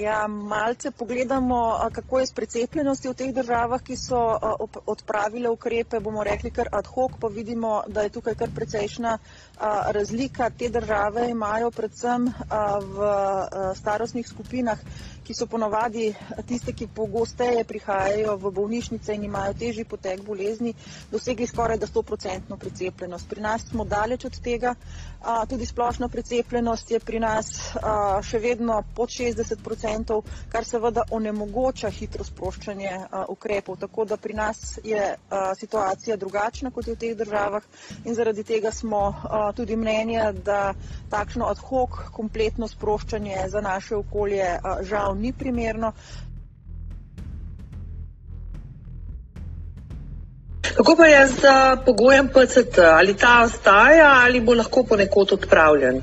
Ja, malce pogledamo, kako je s precepljenostjo v teh državah, ki so odpravile ukrepe, bomo rekli kar ad hoc, pa vidimo, da je tukaj kar precejšna razlika. Te države imajo predvsem v starostnih skupinah ki so ponovadi tiste, ki pogosteje prihajajo v bolnišnice in imajo težji potek bolezni, dosegli skoraj da 100% precepljenost. Pri nas smo daleč od tega, tudi splošna precepljenost je pri nas še vedno pod 60%, kar seveda onemogoča hitro sproščanje ukrepov. Tako da pri nas je situacija drugačna kot je v teh državah in zaradi tega smo tudi mnenja, da takšno ad hoc kompletno sproščanje za naše okolje žal ni primerno. Kako pa je z pogojem PCT? Ali ta ostaja ali bo lahko ponekod odpravljen?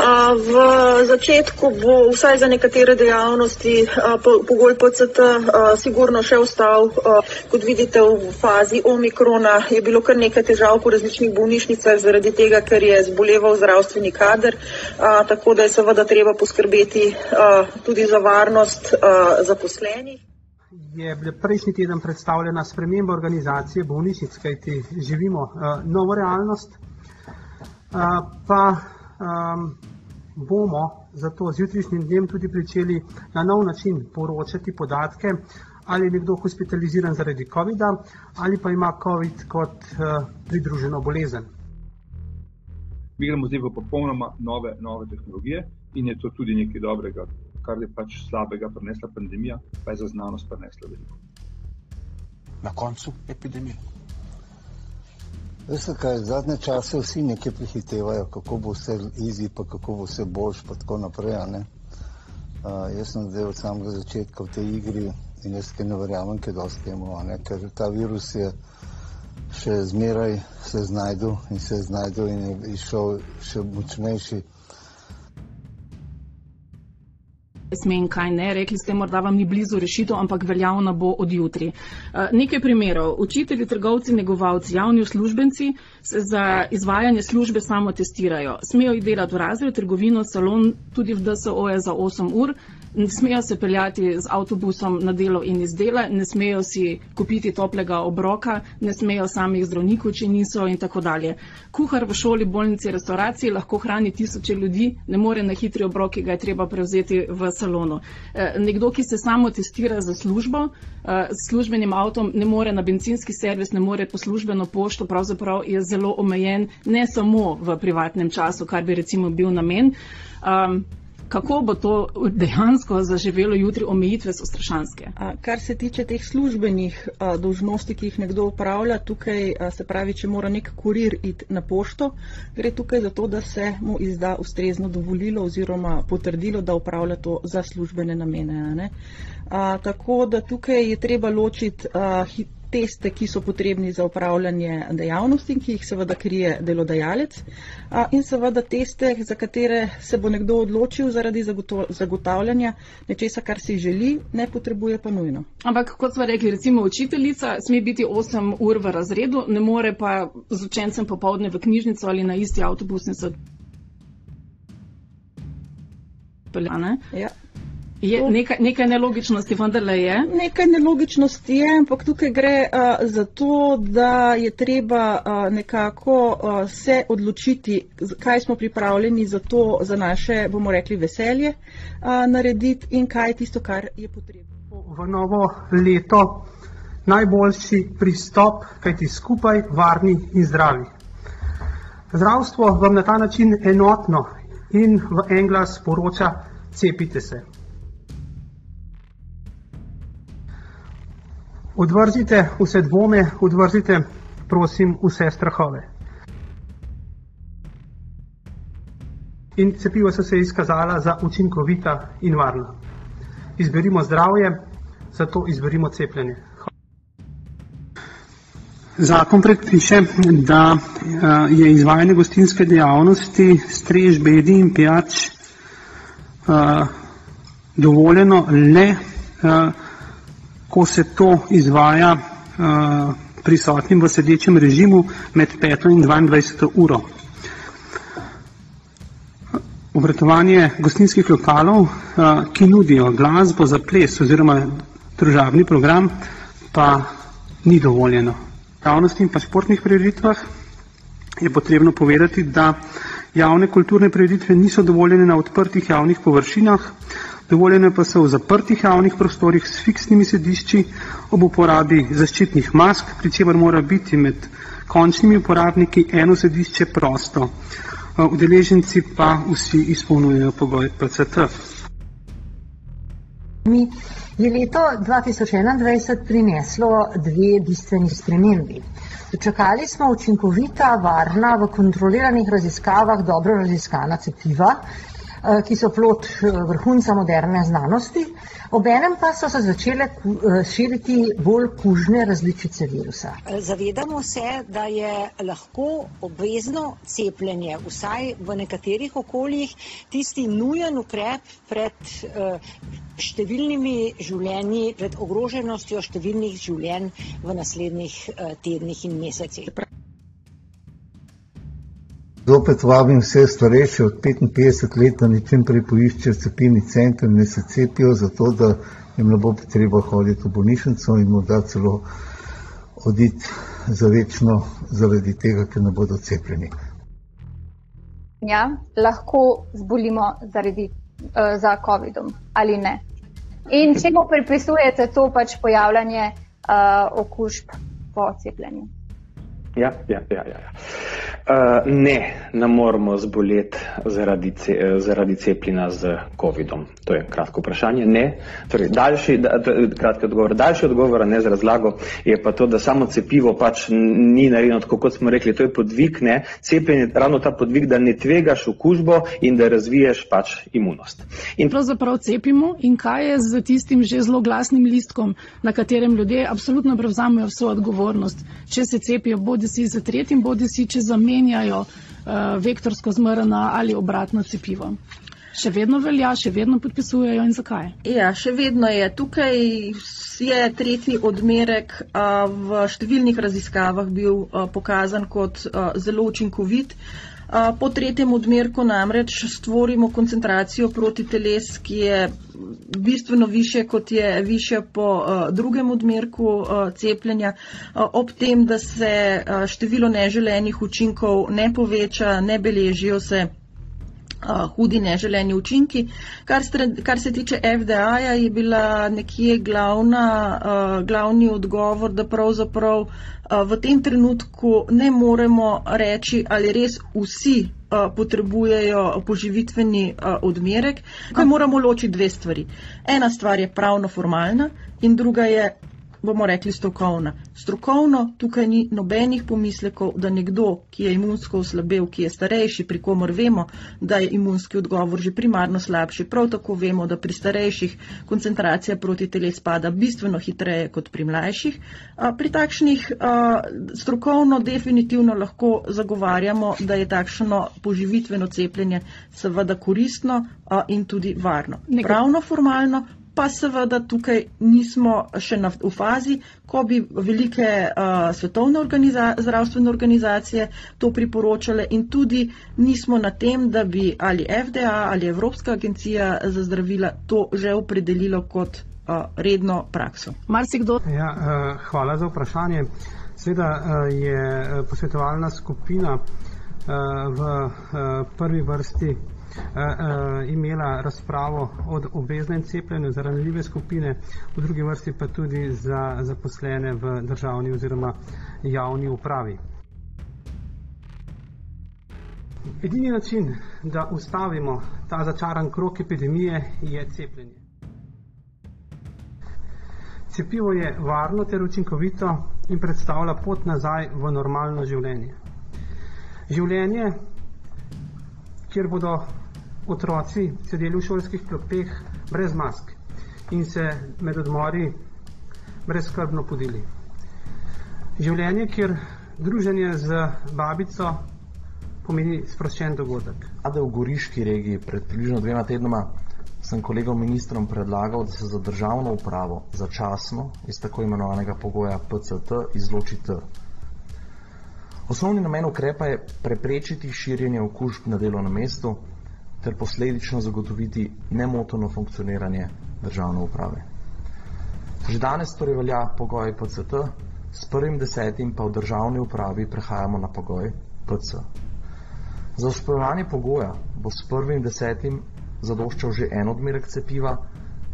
V začetku bo vsaj za nekatere dejavnosti pogoj PCT sigurno še ostal. Kot vidite, v fazi omikrona je bilo kar nekaj težav po različnih bolnišnicah zaradi tega, ker je zboleval zdravstveni kader, tako da je seveda treba poskrbeti tudi za varnost zaposlenih. Je bila prejšnji teden predstavljena sprememba organizacije bolnišnic, kajti živimo novo realnost, pa bomo zato z jutrišnjim dnem tudi pričeli na nov način poročati podatke, ali je nekdo hospitaliziran zaradi covida ali pa ima covid kot pridruženo bolezen. Mi gremo zdaj v popolnoma nove, nove tehnologije in je to tudi nekaj dobrega, kar je pač slabega prinesla pandemija, pa je za znanost prinesla veliko. Na koncu epidemije. Veste kaj, zadnje čase vsi nekaj prehitevajo, kako bo vse easy, pa kako bo vse boljš, pa tako naprej, ne. Jaz sem zdaj od samega začetka v tej igri in jaz kaj ne verjamem kaj dosti temu, ne, ker ta virus je še zmeraj se znajdu in se znajdu in je izšel še močnejši. Sme in kaj ne. Rekli ste, morda vam ni blizu rešitev, ampak veljavna bo od jutri. Nekaj primerov. Učitelji, trgovci, negovalci, javni uslužbenci se za izvajanje službe samo testirajo. Smejo jih delati v razred, trgovino, salon, tudi v DSO je za 8 ur. Ne smejo se peljati z avtobusom na delo in iz dela, ne smejo si kupiti toplega obroka, ne smejo samih zdravnikov, če niso in tako dalje. Kuhar v šoli, bolnici, restavraciji lahko hrani tisoče ljudi, ne more na hitri obrok, ki ga je treba prevzeti v salonu. Nekdo, ki se samo testira za službo, s službenim avtom ne more na bencinski servis, ne more po službeno pošto, pravzaprav je zelo omejen, ne samo v privatnem času, kar bi recimo bil namen. Kako bo to dejansko zaživelo jutri, omejitve so strašanske? Kar se tiče teh službenih dolžnosti, ki jih nekdo opravlja, tukaj se pravi, če mora nek kurir iti na pošto, gre tukaj za to, da se mu izda ustrezno dovolilo oziroma potrdilo, da opravlja to za službene namene, a. Tako da tukaj je treba ločiti teste, ki so potrebni za opravljanje dejavnosti, ki jih seveda krije delodajalec, in seveda teste, za katere se bo nekdo odločil zaradi zagotavljanja nečesa, kar si želi, ne potrebuje pa nujno. Ampak kot sva rekli, recimo učiteljica sme biti osem ur v razredu, ne more pa z učencem popoldne v knjižnico ali na isti avtobus in se peljati. Ja. Je nekaj, nekaj nelogičnosti vendarle je? Nekaj nelogičnosti je, ampak tukaj gre za to, da je treba nekako se odločiti, kaj smo pripravljeni za to, za naše, bomo rekli, veselje narediti in kaj je tisto, kar je potrebno. V novo leto najboljši pristop, kajti skupaj varni in zdravi. Zdravstvo vam na ta način enotno in v en glas sporoča: cepite se. Odvrzite vse dvome, odvrzite, prosim, vse strahove. In cepiva so se izkazala za učinkovita in varna. Izberimo zdravje, zato izberimo cepljenje. Zakon predpiše, da je izvajanje gostinske dejavnosti, strež, bedi in pijač dovoljeno le ko se to izvaja prisotnim v sedečem režimu med peto in dvaindvajseto uro. Obratovanje gostinskih lokalov, ki nudijo glasbo za ples oziroma družabni program, pa ni dovoljeno. Javnosti in pa športnih prireditvah je potrebno povedati, da javne kulturne prireditve niso dovoljene na odprtih javnih površinah, dovoljene pa so v zaprtih javnih prostorih s fiksnimi sedišči ob uporabi zaščitnih mask, pri čemer mora biti med končnimi uporabniki eno sedišče prosto. Udeleženci pa vsi izpolnjujejo pogoj PCT. Mi je leto 2021 prineslo dve bistveni spremembi. Dočakali smo učinkovita, varna, v kontroliranih raziskavah dobro raziskana cepiva, ki so plod vrhunca moderne znanosti, obenem pa so se začele širiti bolj kužne različice virusa. Zavedamo se, da je lahko obvezno cepljenje, vsaj v nekaterih okoljih, tisti nujen ukrep pred številnimi življenji, pred ogroženostjo številnih življenj v naslednjih tednih in mesecih. Zopet vabim vse starejše od petinpetdeset let, da naj čim prej poiščejo cepilni center in naj se cepijo, zato da jim ne bo treba hoditi v bolnišnico in morda celo oditi za večno zaradi tega, ker ne bodo cepljeni. Ja, lahko zbolimo zaradi, za covidom ali ne. In čemu pripisujete to pač pojavljanje, okužb po cepljenju? Ja, ja, ja, ja, ja. ne, ne moremo zboleti zaradi zaradi cepljenja s covidom. To je kratko vprašanje. Ne. Torej daljši, kratki odgovor, daljši odgovor, ne z razlago, je pa to, da samo cepivo pač ni narejeno tako, kot smo rekli, to je podvig, ne. Cepljenje je ravno ta podvig, da ne tvegaš okužbo in da razviješ pač imunost. In pravzaprav cepimo in kaj je s tistim že zloglasnim listkom, na katerem ljudje absolutno prevzamejo vso odgovornost, če se cepijo bodisi s tretjim bodisi če zamenjajo, vektorsko zmrna ali obratno cepivo. Še vedno velja, še vedno podpisujejo in zakaj? Ja, še vedno je. Tukaj je tretji odmerek, v številnih raziskavah bil, pokazan kot, zelo učinkovit. Po tretjem odmerku namreč stvorimo koncentracijo protiteles, ki je bistveno višja, kot je višja po, drugem odmerku, cepljenja. ob tem, da se, število neželenih učinkov ne poveča, ne beležijo se, hudi neželeni učinki. Kar kar se tiče FDA-ja, je bila nekje glavna, glavni odgovor, da pravzaprav, v tem trenutku ne moremo reči, ali res vsi, potrebujejo poživitveni, odmerek. Tukaj moramo ločiti dve stvari. Ena stvar je pravnoformalna in druga je, bomo rekli, strokovna. Strokovno tukaj ni nobenih pomislekov, da nekdo, ki je imunsko oslabel, ki je starejši, pri komer vemo, da je imunski odgovor že primarno slabši, prav tako vemo, da pri starejših koncentracija protiteles pada bistveno hitreje kot pri mlajših. pri takšnih, strokovno definitivno lahko zagovarjamo, da je takšno poživitveno cepljenje seveda koristno, in tudi varno. Pravnoformalno pa seveda tukaj nismo še na, v fazi, ko bi velike, svetovne zdravstvene organizacije to priporočale in tudi nismo na tem, da bi ali FDA ali Evropska agencija za zdravila to že opredelilo kot, redno prakso. Marsikdo... Ja, hvala za vprašanje. Seveda, je, posvetovalna skupina, v, prvi vrsti, imela razpravo o obveznem cepljenju za ranljive skupine, v drugi vrsti pa tudi za zaposlene v državni oziroma javni upravi. Edini način, da ustavimo ta začaran krog epidemije, je cepljenje. Cepivo je varno ter učinkovito in predstavlja pot nazaj v normalno življenje. Življenje, kjer bodo otroci sedeli v šolskih klopeh brez mask in se med odmori brezskrbno podili. Življenje, kjer druženje z babico pomeni sproščen dogodek. v goriški regiji pred približno dvema tednoma sem kolegom ministrom predlagal, da se za državno upravo začasno iz tako imenovanega pogoja PCT izloči T. Osnovni namen ukrepa je preprečiti širjenje okužb na delovnem mestu, ter posledično zagotoviti nemoteno funkcioniranje državne uprave. Že danes torej velja pogoj PCT, s prvim desetim pa v državni upravi prehajamo na pogoj PC. Za vzpojevanje pogoja bo s prvim desetim zadoščal že en odmerek cepiva,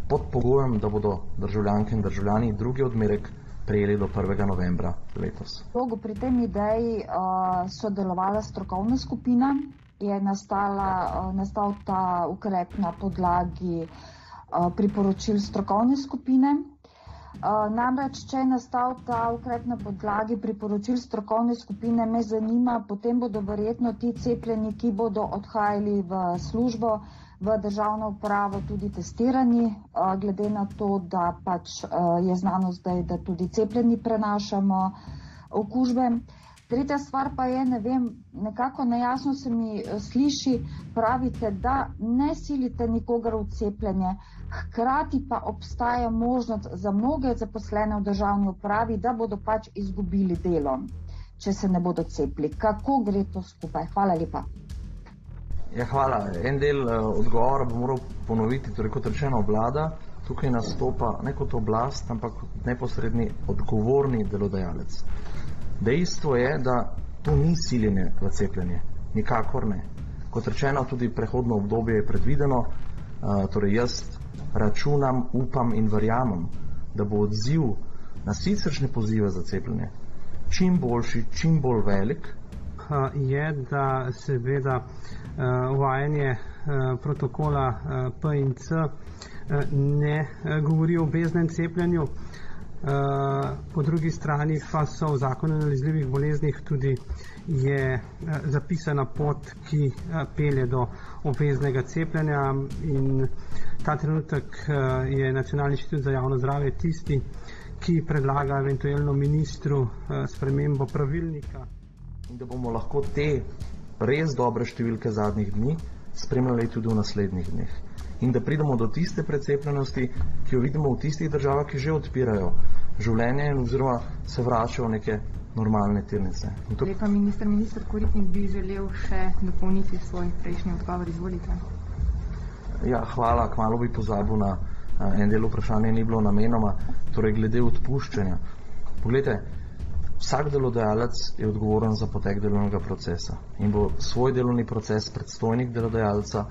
pod pogojem, da bodo državljanke in državljani drugi odmerek prejeli do 1. novembra letos. Dolgo pri tem ideji uh, sodelovala strokovna skupina, je nastala, uh, nastal ta ukrep na podlagi uh, priporočil strokovne skupine. Uh, namreč, če je nastal ta ukrep na podlagi priporočil strokovne skupine, me zanima, potem bodo verjetno ti cepljeni, ki bodo odhajali v službo, v državno upravo tudi testirani, glede na to, da pač je znano zdaj, da tudi cepljeni prenašamo okužbe. Tretja stvar pa je, ne vem, nekako nejasno se mi sliši, pravite, da ne silite nikogar v cepljenje, hkrati pa obstaja možnost za mnoge zaposlene v državni upravi, da bodo pač izgubili delo, če se ne bodo cepili. Kako gre to skupaj? Hvala lepa. Ja, hvala. En del uh, odgovora bom moral ponoviti. Torej, kot rečeno, vlada tukaj nastopa ne kot oblast, ampak kot neposredni odgovorni delodajalec. Dejstvo je, da to ni siljenje v cepljenje. Nikakor ne. Kot rečeno, tudi prehodno obdobje je predvideno. Torej, jaz računam, upam in verjamem, da bo odziv na siceršne pozive za cepljenje čim boljši, čim bolj velik, je, da seveda uvajanje protokola P in C ne govori o obveznem cepljenju. Po drugi strani pa so v zakonu o nalezljivih boleznih tudi je zapisana pot, ki pelje do obveznega cepljenja in ta trenutek je Nacionalni inštitut za javno zdravje tisti, ki predlaga eventualno ministru spremembo pravilnika in da bomo lahko te res dobre številke zadnjih dni spremljali tudi v naslednjih dneh. In da pridemo do tiste precepljenosti, ki jo vidimo v tistih državah, ki že odpirajo življenje in oziroma se vračajo neke normalne tirnice. To... Lepa minister, minister Koritnik bi želel še dopolniti svoj prejšnji odgovor, izvolite. Ja, hvala, kmalo bi pozabil na en del vprašanja, ni bilo namenoma, torej glede odpuščanja. Poglejte, Vsak delodajalec je odgovoren za potek delovnega procesa in bo svoj delovni proces predstojnik delodajalca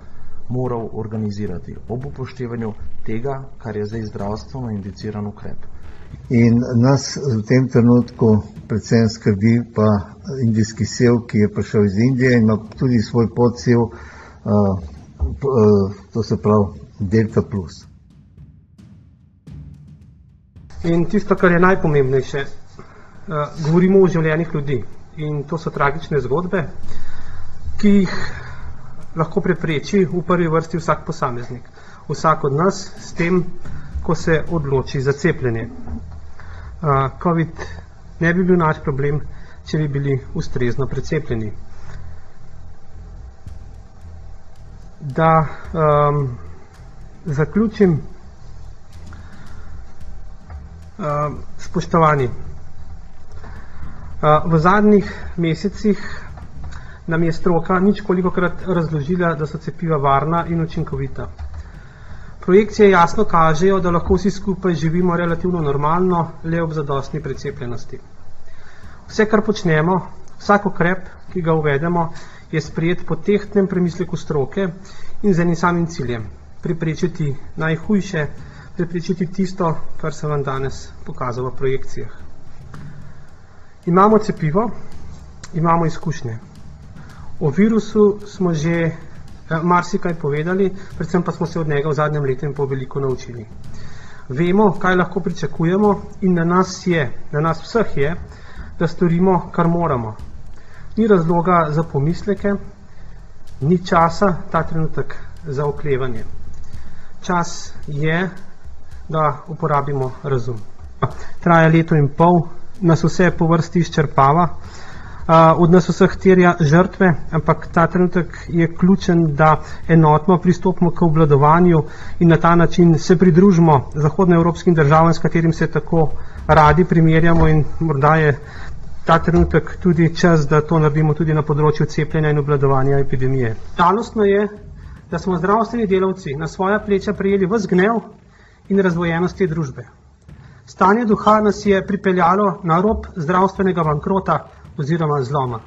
moral organizirati ob upoštevanju tega, kar je zdaj zdravstveno indiciran ukrep. In nas v tem trenutku predvsem skrbi pa indijski sev, ki je prišel iz Indije in ima tudi svoj podsev, uh, uh, to se pravi Delta Plus. In tisto, kar je najpomembnejše, uh, govorimo o življenjih ljudi in to so tragične zgodbe, ki jih lahko prepreči v prvi vrsti vsak posameznik. Vsak od nas s tem, ko se odloči za cepljenje. Uh, COVID ne bi bil naš problem, če bi bili ustrezno precepljeni. Da um, zaključim, uh, spoštovani, V zadnjih mesecih nam je stroka nič kolikokrat razložila, da so cepiva varna in učinkovita. Projekcije jasno kažejo, da lahko vsi skupaj živimo relativno normalno, le ob zadostni precepljenosti. Vse, kar počnemo, vsak ukrep, ki ga uvedemo, je sprijet po tehtnem premisleku stroke in z enim samim ciljem – preprečiti najhujše, preprečiti tisto, kar sem vam danes pokazal v projekcijah. Imamo cepivo, imamo izkušnje. O virusu smo že eh, marsikaj povedali, predvsem pa smo se od njega v zadnjem letu in pol veliko naučili. Vemo, kaj lahko pričakujemo in na nas je, na nas vseh je, da storimo, kar moramo. Ni razloga za pomisleke, ni časa ta trenutek za oklevanje. Čas je, da uporabimo razum. Traja leto in pol, nas vse po vrsti izčrpava, od nas vseh terja žrtve, ampak ta trenutek je ključen, da enotno pristopimo k obladovanju in na ta način se pridružimo zahodnoevropskim državam, s katerim se tako radi primerjamo in morda je ta trenutek tudi čas, da to naredimo tudi na področju cepljenja in obladovanja epidemije. Žalostno je, da smo zdravstveni delavci na svoja pleča prijeli vse gnev in razvojenost te družbe. Stanje duha nas je pripeljalo na rob zdravstvenega bankrota oziroma zloma.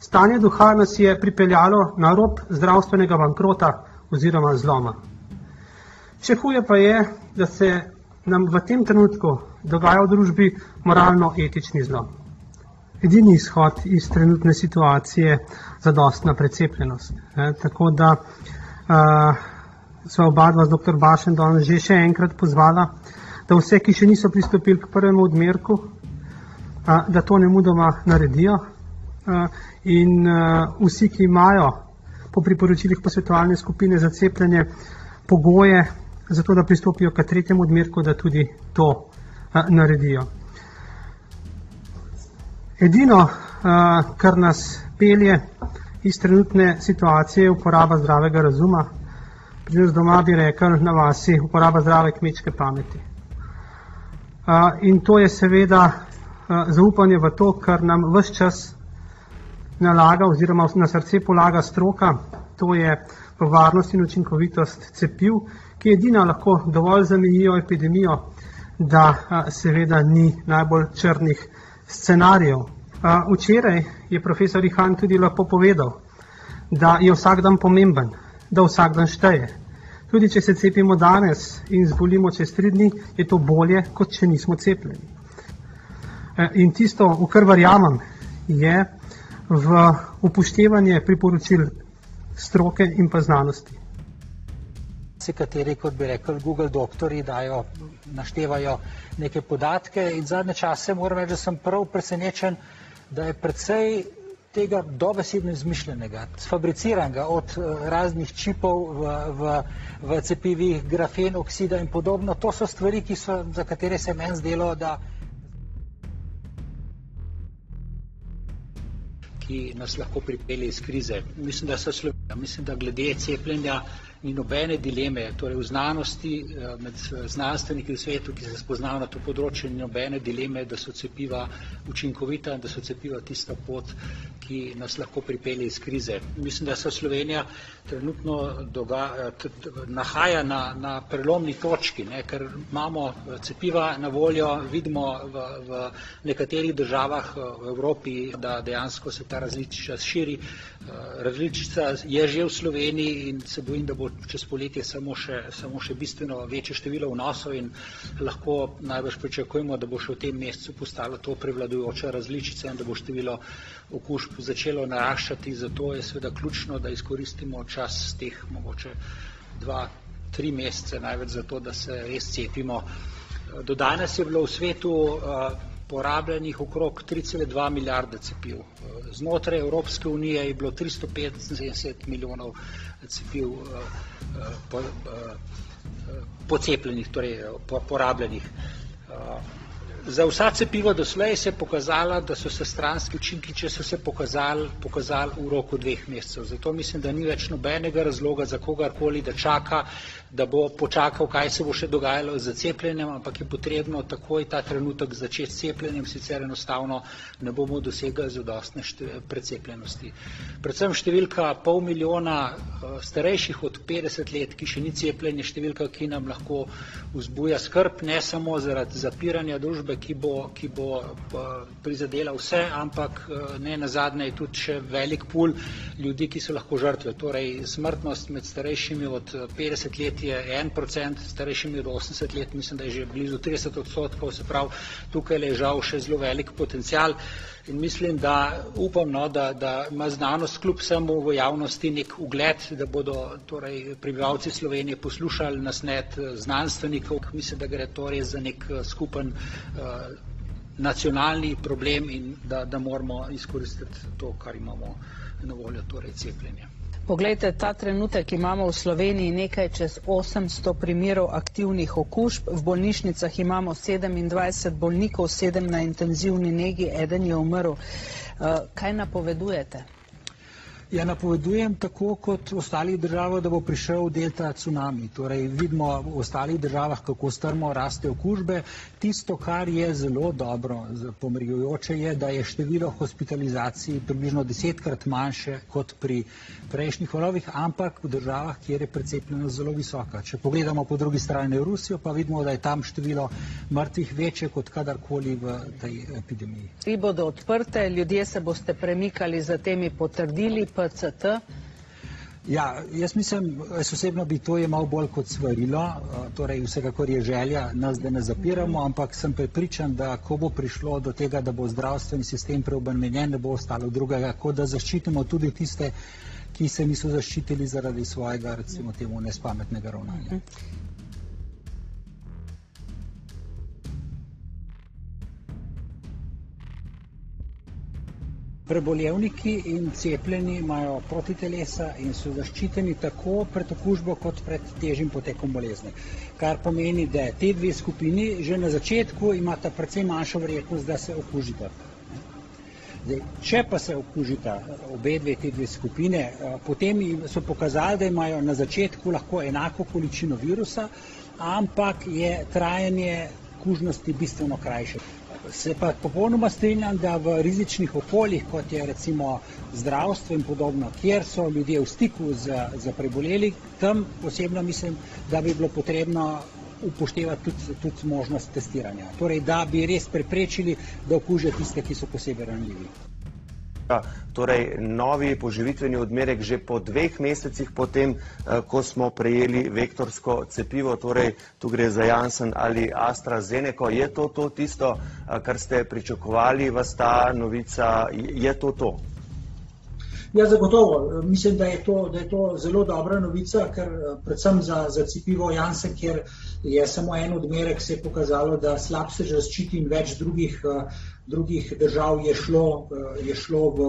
Stanje duha nas je pripeljalo na rob zdravstvenega bankrota oziroma zloma. Še huje pa je, da se nam v tem trenutku dogaja v družbi moralno-etični zlom. Edini izhod iz trenutne situacije je zadostna precepljenost. E, tako da uh, sva oba dva z dr. Bašen danes že še enkrat pozvala, da vse, ki še niso pristopili k prvemu odmerku, da to ne mudoma naredijo in vsi, ki imajo po priporočilih posvetovalne skupine za cepljenje pogoje za to, da pristopijo k tretjemu odmerku, da tudi to naredijo. Edino, kar nas pelje iz trenutne situacije, je uporaba zdravega razuma. Pri nas doma bi rekel na vasi uporaba zdrave kmečke pameti. In to je seveda zaupanje v to, kar nam vse čas nalaga oziroma na srce polaga stroka, to je varnost in učinkovitost cepiv, ki edina lahko dovolj zamejijo epidemijo, da seveda ni najbolj črnih scenarijev. Včeraj je profesor Ihan tudi lepo povedal, da je vsak dan pomemben, da vsak dan šteje. Tudi če se cepimo danes in zbolimo čez tri dni, je to bolje, kot če nismo cepljeni. In tisto, v kar verjamem, je v upoštevanje priporočil stroke in pa znanosti. Vsi, kateri, kot bi rekel, Google doktori dajo, naštevajo neke podatke in zadnje čase moram reči, da sem prav presenečen, da je predvsej tega dobesedno izmišljenega, sfabriciranega od raznih čipov v, v, v cepivih, grafen, oksida in podobno. To so stvari, so, za katere se meni zdelo, da ki nas lahko pripelje iz krize. Mislim, da so Slovenija, mislim, da glede cepljenja ni nobene dileme, torej v znanosti, med znanstveniki v svetu, ki se spoznajo na to področje, ni nobene dileme, da so cepiva učinkovita in da so cepiva tista pot, ki nas lahko pripelje iz krize. Mislim, da se Slovenija trenutno doga, nahaja na, na prelomni točki, ne, ker imamo cepiva na voljo, vidimo v, v nekaterih državah v Evropi, da dejansko se ta različica širi. Različica je že v Sloveniji in se bojim, da bo čez poletje samo še, samo še bistveno večje število vnosov in lahko najbrž pričakujemo, da bo še v tem mesecu postala to prevladujoča različica in da bo število okužb začelo naraščati. Zato je seveda ključno, da izkoristimo čas teh mogoče dva, tri mesece največ za to, da se res cepimo. Do danes je bilo v svetu porabljenih okrog 3,2 milijarde cepiv. Znotraj Evropske unije je bilo 375 milijonov cepiv pocepljenih, torej porabljenih. Za vsa cepiva doslej se je pokazalo, da so se stranski učinki, če so se pokazali, pokazali v roku dveh mesecev. Zato mislim, da ni več nobenega razloga za kogarkoli, da čaka, da bo počakal, kaj se bo še dogajalo z cepljenjem, ampak je potrebno takoj ta trenutek začeti s cepljenjem, sicer enostavno ne bomo dosegali zadostne precepljenosti. Predvsem številka pol milijona starejših od 50 let, ki še ni cepljenje, številka, ki nam lahko vzbuja skrb, ne samo zaradi zapiranja družbe, ki bo, ki bo prizadela vse, ampak ne nazadnje je tudi še velik pul ljudi, ki so lahko žrtve. Torej, smrtnost med starejšimi od 50 let je en procent, starejšimi od 80 let mislim, da je že blizu 30 odstotkov, se pravi, tukaj je žal še zelo velik potencial in mislim, da upam, no, da, da ima znanost kljub vsemu v javnosti nek ugled, da bodo torej prebivalci Slovenije poslušali nasnet znanstvenikov, mislim, da gre to res za nek skupen uh, nacionalni problem in da, da moramo izkoristiti to, kar imamo na voljo, torej cepljenje. Poglejte, ta trenutek imamo v Sloveniji nekaj čez 800 primerov aktivnih okužb, v bolnišnicah imamo 27 bolnikov, 7 na intenzivni negi, eden je umrl. Kaj napovedujete? Ja, napovedujem tako kot v ostalih državah, da bo prišel delta tsunami. Torej, vidimo v ostalih državah, kako strmo raste okužbe. Tisto, kar je zelo dobro, pomirjujoče je, da je število hospitalizacij približno desetkrat manjše kot pri prejšnjih valovih, ampak v državah, kjer je precepljenost zelo visoka. Če pogledamo po drugi strani Rusijo, pa vidimo, da je tam število mrtvih večje kot kadarkoli v tej epidemiji. Tri bodo odprte, ljudje se boste premikali za temi potrdili, PCT? Ja, jaz mislim, jaz osebno bi to jemal bolj kot svarilo, torej vsekakor je želja nas, da ne zapiramo, ampak sem prepričan, da ko bo prišlo do tega, da bo zdravstveni sistem preobremenjen, ne bo ostalo drugega, kot da zaščitimo tudi tiste, ki se niso zaščitili zaradi svojega, recimo temu, nespametnega ravnanja. Prebolevniki in cepljeni imajo protitelesa in so zaščiteni tako pred okužbo kot pred težjim potekom bolezni. Kar pomeni, da te dve skupini že na začetku imata precej manjšo verjetnost, da se okužita. Zdaj, če pa se okužita obe dve te dve skupine, potem so pokazali, da imajo na začetku lahko enako količino virusa, ampak je trajanje kužnosti bistveno krajše. Se pa popolnoma strinjam, da v rizičnih okoljih, kot je recimo zdravstvo in podobno, kjer so ljudje v stiku z, z preboleli, tam osebno mislim, da bi bilo potrebno upoštevati tudi, tudi možnost testiranja. Torej, da bi res preprečili, da okužijo tiste, ki so posebej ranljivi. Torej, novi poživitveni odmerek že po dveh mesecih potem, ko smo prejeli vektorsko cepivo, torej tu gre za Janssen ali AstraZeneca. Je to to tisto, kar ste pričakovali, vas ta novica, je to to? Ja, zagotovo. Mislim, da je to, da je to zelo dobra novica, ker predvsem za, za cepivo Janssen, kjer je samo en odmerek, se je pokazalo, da slab se zaščiti in več drugih, drugih držav je šlo, je šlo v,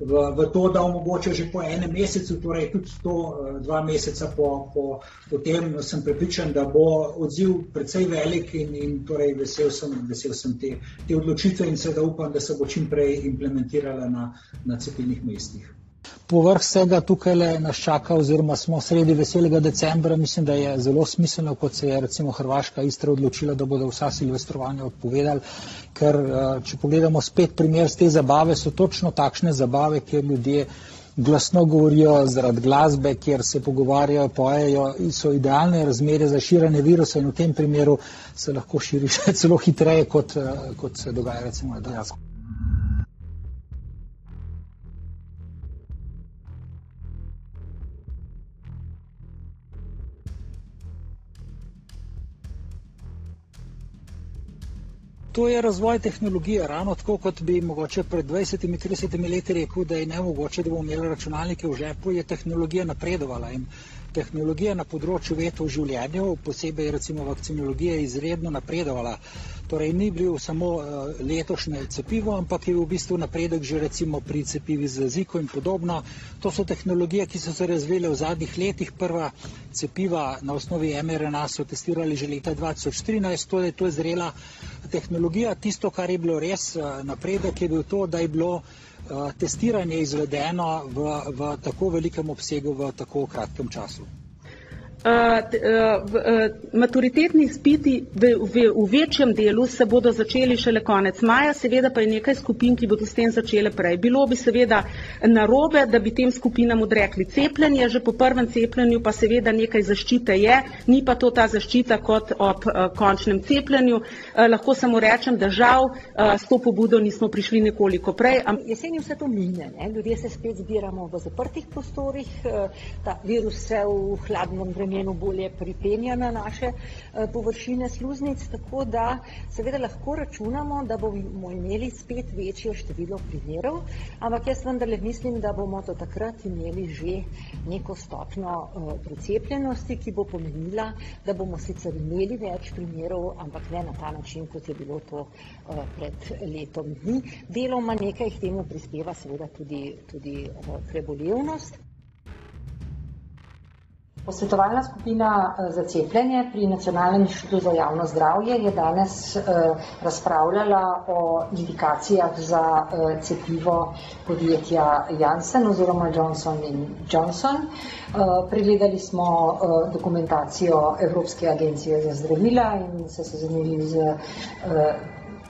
v, v to, da omogoča že po enem mesecu, torej tudi to dva meseca po, po, po tem sem prepričan, da bo odziv precej velik in, in torej vesel sem, vesel sem te, te odločitve in seveda upam, da se bo čim prej implementirala na, na cepilnih mestih. Povrh vsega tukaj nas čaka oziroma smo sredi veselega decembra, mislim, da je zelo smiselno, kot se je recimo Hrvaška Istra odločila, da bodo vsa silvestrovanja odpovedali, ker če pogledamo spet primer z te zabave, so točno takšne zabave, kjer ljudje glasno govorijo zaradi glasbe, kjer se pogovarjajo, pojejo in so idealne razmere za širjenje virusa in v tem primeru se lahko širi še celo hitreje, kot, kot se dogaja recimo na Danskem. To je razvoj tehnologije, ravno tako, kot bi mogoče pred dvajsetimi, tridesetimi leti rekel, da je nemogoče, da bomo imeli računalnike v žepu, je tehnologija napredovala in tehnologija na področju veta v življenju, posebej recimo vakcinologija, je izredno napredovala. Torej, ni bil samo letošnje cepivo, ampak je v bistvu napredek že recimo pri cepivi za ziko in podobno. To so tehnologije, ki so se razvile v zadnjih letih. Prva cepiva na osnovi mRNA so testirali že leta dva tisoč trinajst, torej to je zrela tehnologija. Tisto, kar je bilo res napredek, je bil to, da je bilo testiranje izvedeno v, v tako velikem obsegu v tako kratkem času. Maturitetni izpiti v, v, v večjem delu se bodo začeli šele konec maja, seveda pa je nekaj skupin, ki bodo s tem začele prej. Bilo bi seveda narobe, da bi tem skupinam odrekli cepljenje, že po prvem cepljenju pa seveda nekaj zaščite je, ni pa to ta zaščita kot ob končnem cepljenju. Lahko samo rečem, da žal s to pobudo nismo prišli nekoliko prej. Jeseni vse to mine, ne? ljudje se spet zbiramo v zaprtih prostorih, ta virus se v hladnem vremenu vremenu bolje pripenja na naše površine sluznic, tako da seveda lahko računamo, da bomo imeli spet večje število primerov, ampak jaz vendarle mislim, da bomo do takrat imeli že neko stopnjo precepljenosti, ki bo pomenila, da bomo sicer imeli več primerov, ampak ne na ta način, kot je bilo to pred letom dni. Deloma nekaj k temu prispeva seveda tudi, tudi prebolevnost. Posvetovalna skupina eh, za cepljenje pri Nacionalnem inštitutu za javno zdravje je danes eh, razpravljala o indikacijah za eh, cepivo podjetja Janssen oziroma Johnson Johnson. Pregledali smo dokumentacijo Evropske agencije za zdravila in se seznanili z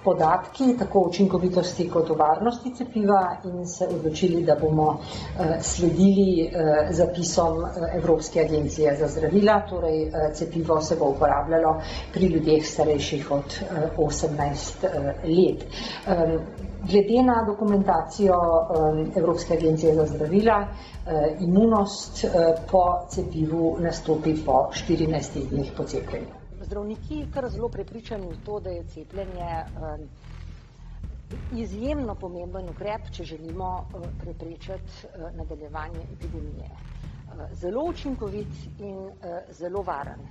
podatki, tako učinkovitosti kot o varnosti cepiva in se odločili, da bomo eh, sledili eh, zapisom eh, Evropske agencije za zdravila, torej cepivo se bo uporabljalo pri ljudeh starejših od 18 let. Glede na dokumentacijo Evropske agencije za zdravila, imunost po cepivu nastopi po 14 dneh po cepljenju zdravniki kar zelo prepričani v to, da je cepljenje um, izjemno pomemben ukrep, če želimo uh, preprečiti uh, nadaljevanje epidemije. Uh, zelo učinkovit in zelo varen.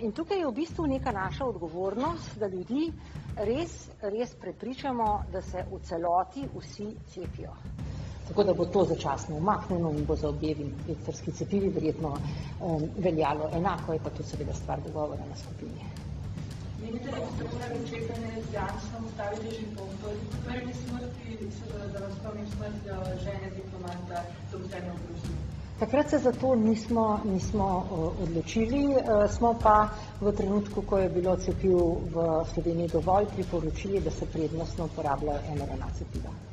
In tukaj je v bistvu neka naša odgovornost, da ljudi res, res prepričamo, da se v celoti vsi cepijo. Tako da bo to začasno umaknjeno in bo za obe vektorski cepivi verjetno um, veljalo enako, je pa to seveda stvar dogovora na skupini. Menite, da boste morali čekanje z Janšom ustaviti že po prvi smrti, da vas spomnim smrt žene diplomata doktorja Obružnja? Takrat se za to nismo, nismo odločili, e, smo pa v trenutku, ko je bilo cepiv v Sloveniji dovolj, priporočili, da se prednostno uporabljajo mRNA cepiva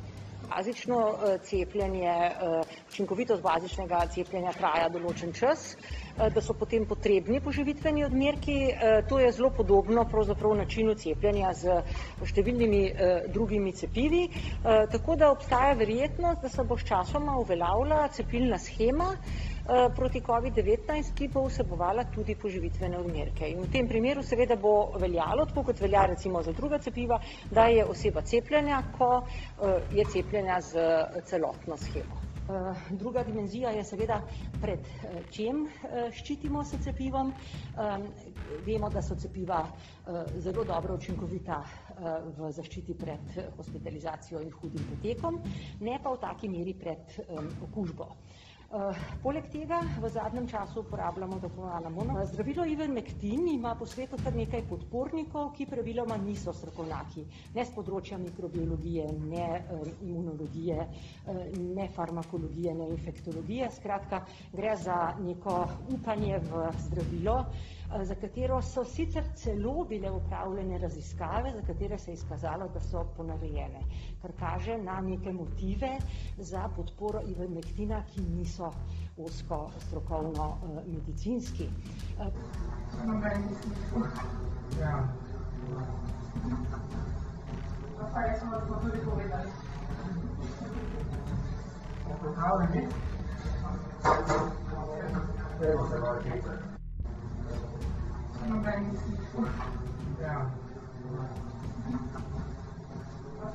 bazično eh, cepljenje, eh, učinkovitost bazičnega cepljenja traja določen čas, eh, da so potem potrebni poživitveni odmerki. To je zelo podobno pravzaprav načinu cepljenja z številnimi drugimi cepivi, tako da obstaja verjetnost, da se bo s časoma uveljavila cepilna schema, proti COVID-19, ki bo vsebovala tudi poživitvene odmerke. In v tem primeru seveda bo veljalo, tako kot velja recimo za druga cepiva, da je oseba cepljena, ko eh, je cepljena z celotno schemo. Eh, druga dimenzija je seveda, pred čem ščitimo se cepivom. Vemo, da so cepiva zelo dobro učinkovita v zaščiti pred hospitalizacijo in hudim potekom, ne pa v taki meri pred okužbo. Uh, poleg tega v zadnjem času uporabljamo tako imenovano zdravilo Ivermectin, ima po svetu kar nekaj podpornikov, ki praviloma niso strokovnjaki, ne z področja mikrobiologije, ne uh, imunologije, uh, ne farmakologije, ne infektologije. Skratka, gre za neko upanje v zdravilo, Eh, za katero so sicer celo bile upravljene raziskave, za katere se je izkazalo, da so ponarejene, kar kaže na neke motive za podporo ivermektina, ki niso osko strokovno uh, medicinski. Ja. Pa jaz sem vas tudi povedali. Pripravljeni? Evo se malo nobenih slišal. Ja.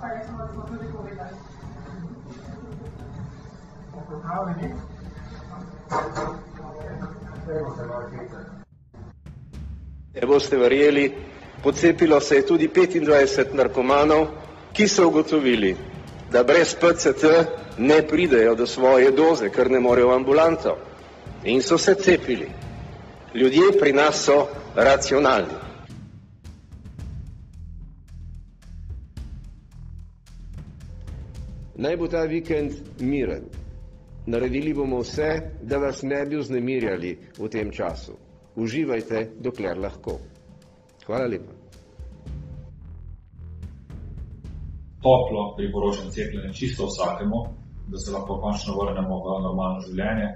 Pa jaz sem vas tudi povedali. Popravljeni? Ne boste verjeli, pocepilo se je tudi 25 narkomanov, ki so ugotovili, da brez PCT ne pridejo do svoje doze, ker ne morejo v ambulanto. In so se cepili. Ljudje pri nas so racionalni. Naj bo ta vikend miren. Naredili bomo vse, da vas ne bi vznemirjali v tem času. Uživajte, dokler lahko. Hvala lepa. Toplo priporočam cepljenje čisto vsakemu, da se lahko končno vrnemo v normalno življenje.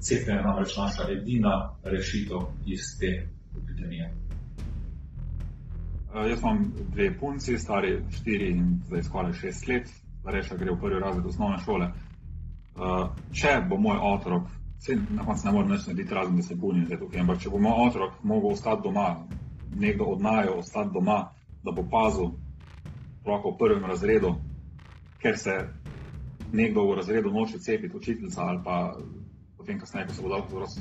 Cepljenje je namreč naša edina rešitev iz te epidemije. Uh, jaz imam dve punci, stari 4 in zdaj skoraj 6 let, starejša gre v prvi razred osnovne šole. Uh, če bo moj otrok, se na koncu ne morem več narediti, razen da se bunim zdaj tukaj, ampak če bo moj otrok mogel ostati doma, nekdo od najo ostati doma, da bo pazil lahko v prvem razredu, ker se nekdo v razredu noče cepiti, učiteljica ali pa potem kasneje, ko se bodo otroci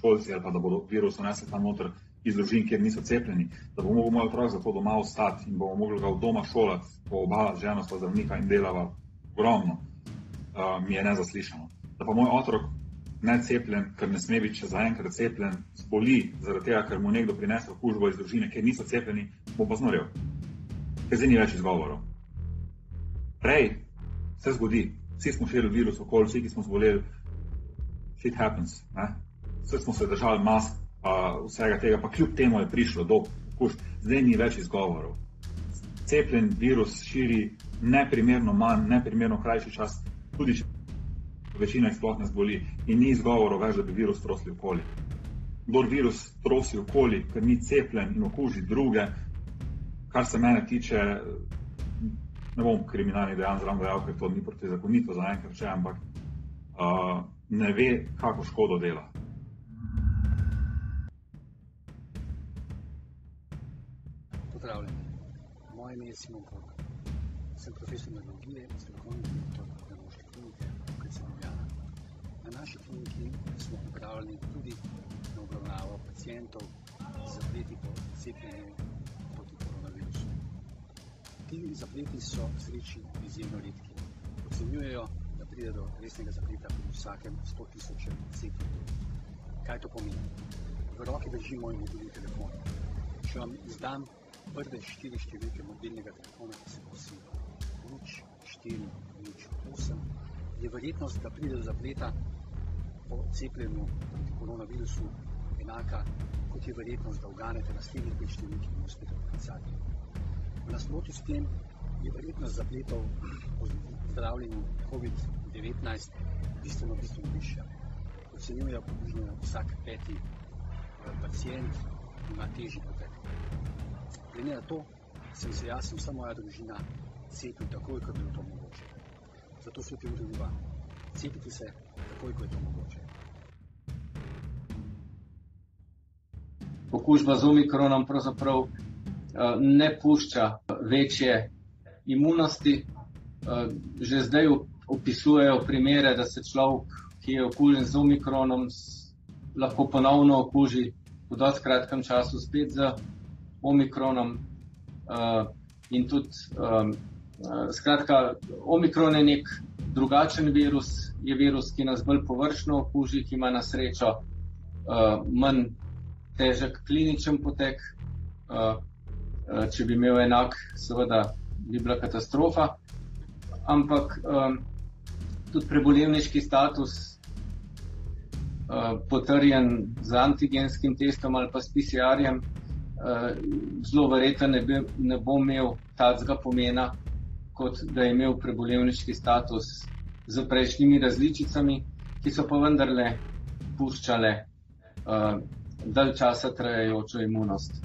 šolci ali pa da bodo virus unesli tam noter, iz družin, kjer niso cepljeni, da bo mogel moj otrok zato doma ostati in bomo mogli ga od doma šolati, po oba žena sta zdravnika in delava ogromno, uh, mi je nezaslišano. Da pa moj otrok necepljen, ker ne sme biti še zaenkrat cepljen, zboli zaradi tega, ker mu nekdo prinesel okužbo iz družine, ker niso cepljeni, bo pa znorel. Ker zdaj ni več izgovorov. Prej se zgodi, vsi smo širili virus okoli, vsi, ki smo zboleli, shit happens. Ne? Vsi smo se držali mask, pa vsega tega, pa kljub temu je prišlo do okužb, zdaj ni več izgovorov. Cepljen virus širi neprimerno manj, neprimerno krajši čas, tudi če večina jih sploh ne zboli in ni izgovorov več, da bi virus trosili okoli. Kdor virus trosi okoli, ker ni cepljen in okuži druge, kar se mene tiče, ne bom kriminalni dejanj zraven dejal, ker to ni protizakonito za enkrat če, ampak uh, ne ve, kako škodo dela. Moje ime je Simon Krog. Sem profesor neurologije in strokovni direktor pedagoške klinike UKC Ljubljana. Na naši kliniki smo pripravljeni tudi na obravnavo pacijentov zapleti po cepljenju proti koronavirusu. Ti zapleti so sreči izjemno redki. Ocenjujejo, da pride do resnega zapleta pri vsakem 100 tisočem cepljenju. Kaj to pomeni? V roki držim moj mobilni telefon. Če vam izdam prve štiri številke mobilnega telefona, ki se glasijo nič, štiri, nič, osem, je verjetnost, da pride do zapleta po cepljenju proti koronavirusu enaka, kot je verjetnost, da uganete naslednjih pet številk in uspete poklicati. V nasprotju s tem je verjetnost zapletov po zdravljenju COVID-19 bistveno, bistveno višja. Ocenjujejo približno vsak peti pacijent ima težji potek. Glede na to sem se jaz in vsa moja družina cepil takoj, ko je bilo to mogoče. Zato svetujem tudi vam. Cepite se takoj, ko je to mogoče. Okužba z omikronom pravzaprav ne pušča večje imunosti. Že zdaj opisujejo primere, da se človek, ki je okužen z omikronom, lahko ponovno okuži v dosti kratkem času spet z omikronom. In tudi, skratka, omikron je nek drugačen virus, je virus, ki nas bolj površno okuži, ki ima na srečo manj težek kliničen potek. Če bi imel enak, seveda bi bila katastrofa. Ampak tudi prebolevniški status, potrjen z antigenskim testom ali pa s PCR-jem, zelo verjetno ne, bi, ne bo imel takega pomena, kot da je imel prebolevniški status z prejšnjimi različicami, ki so pa vendarle puščale uh, dalj časa trajajočo imunost.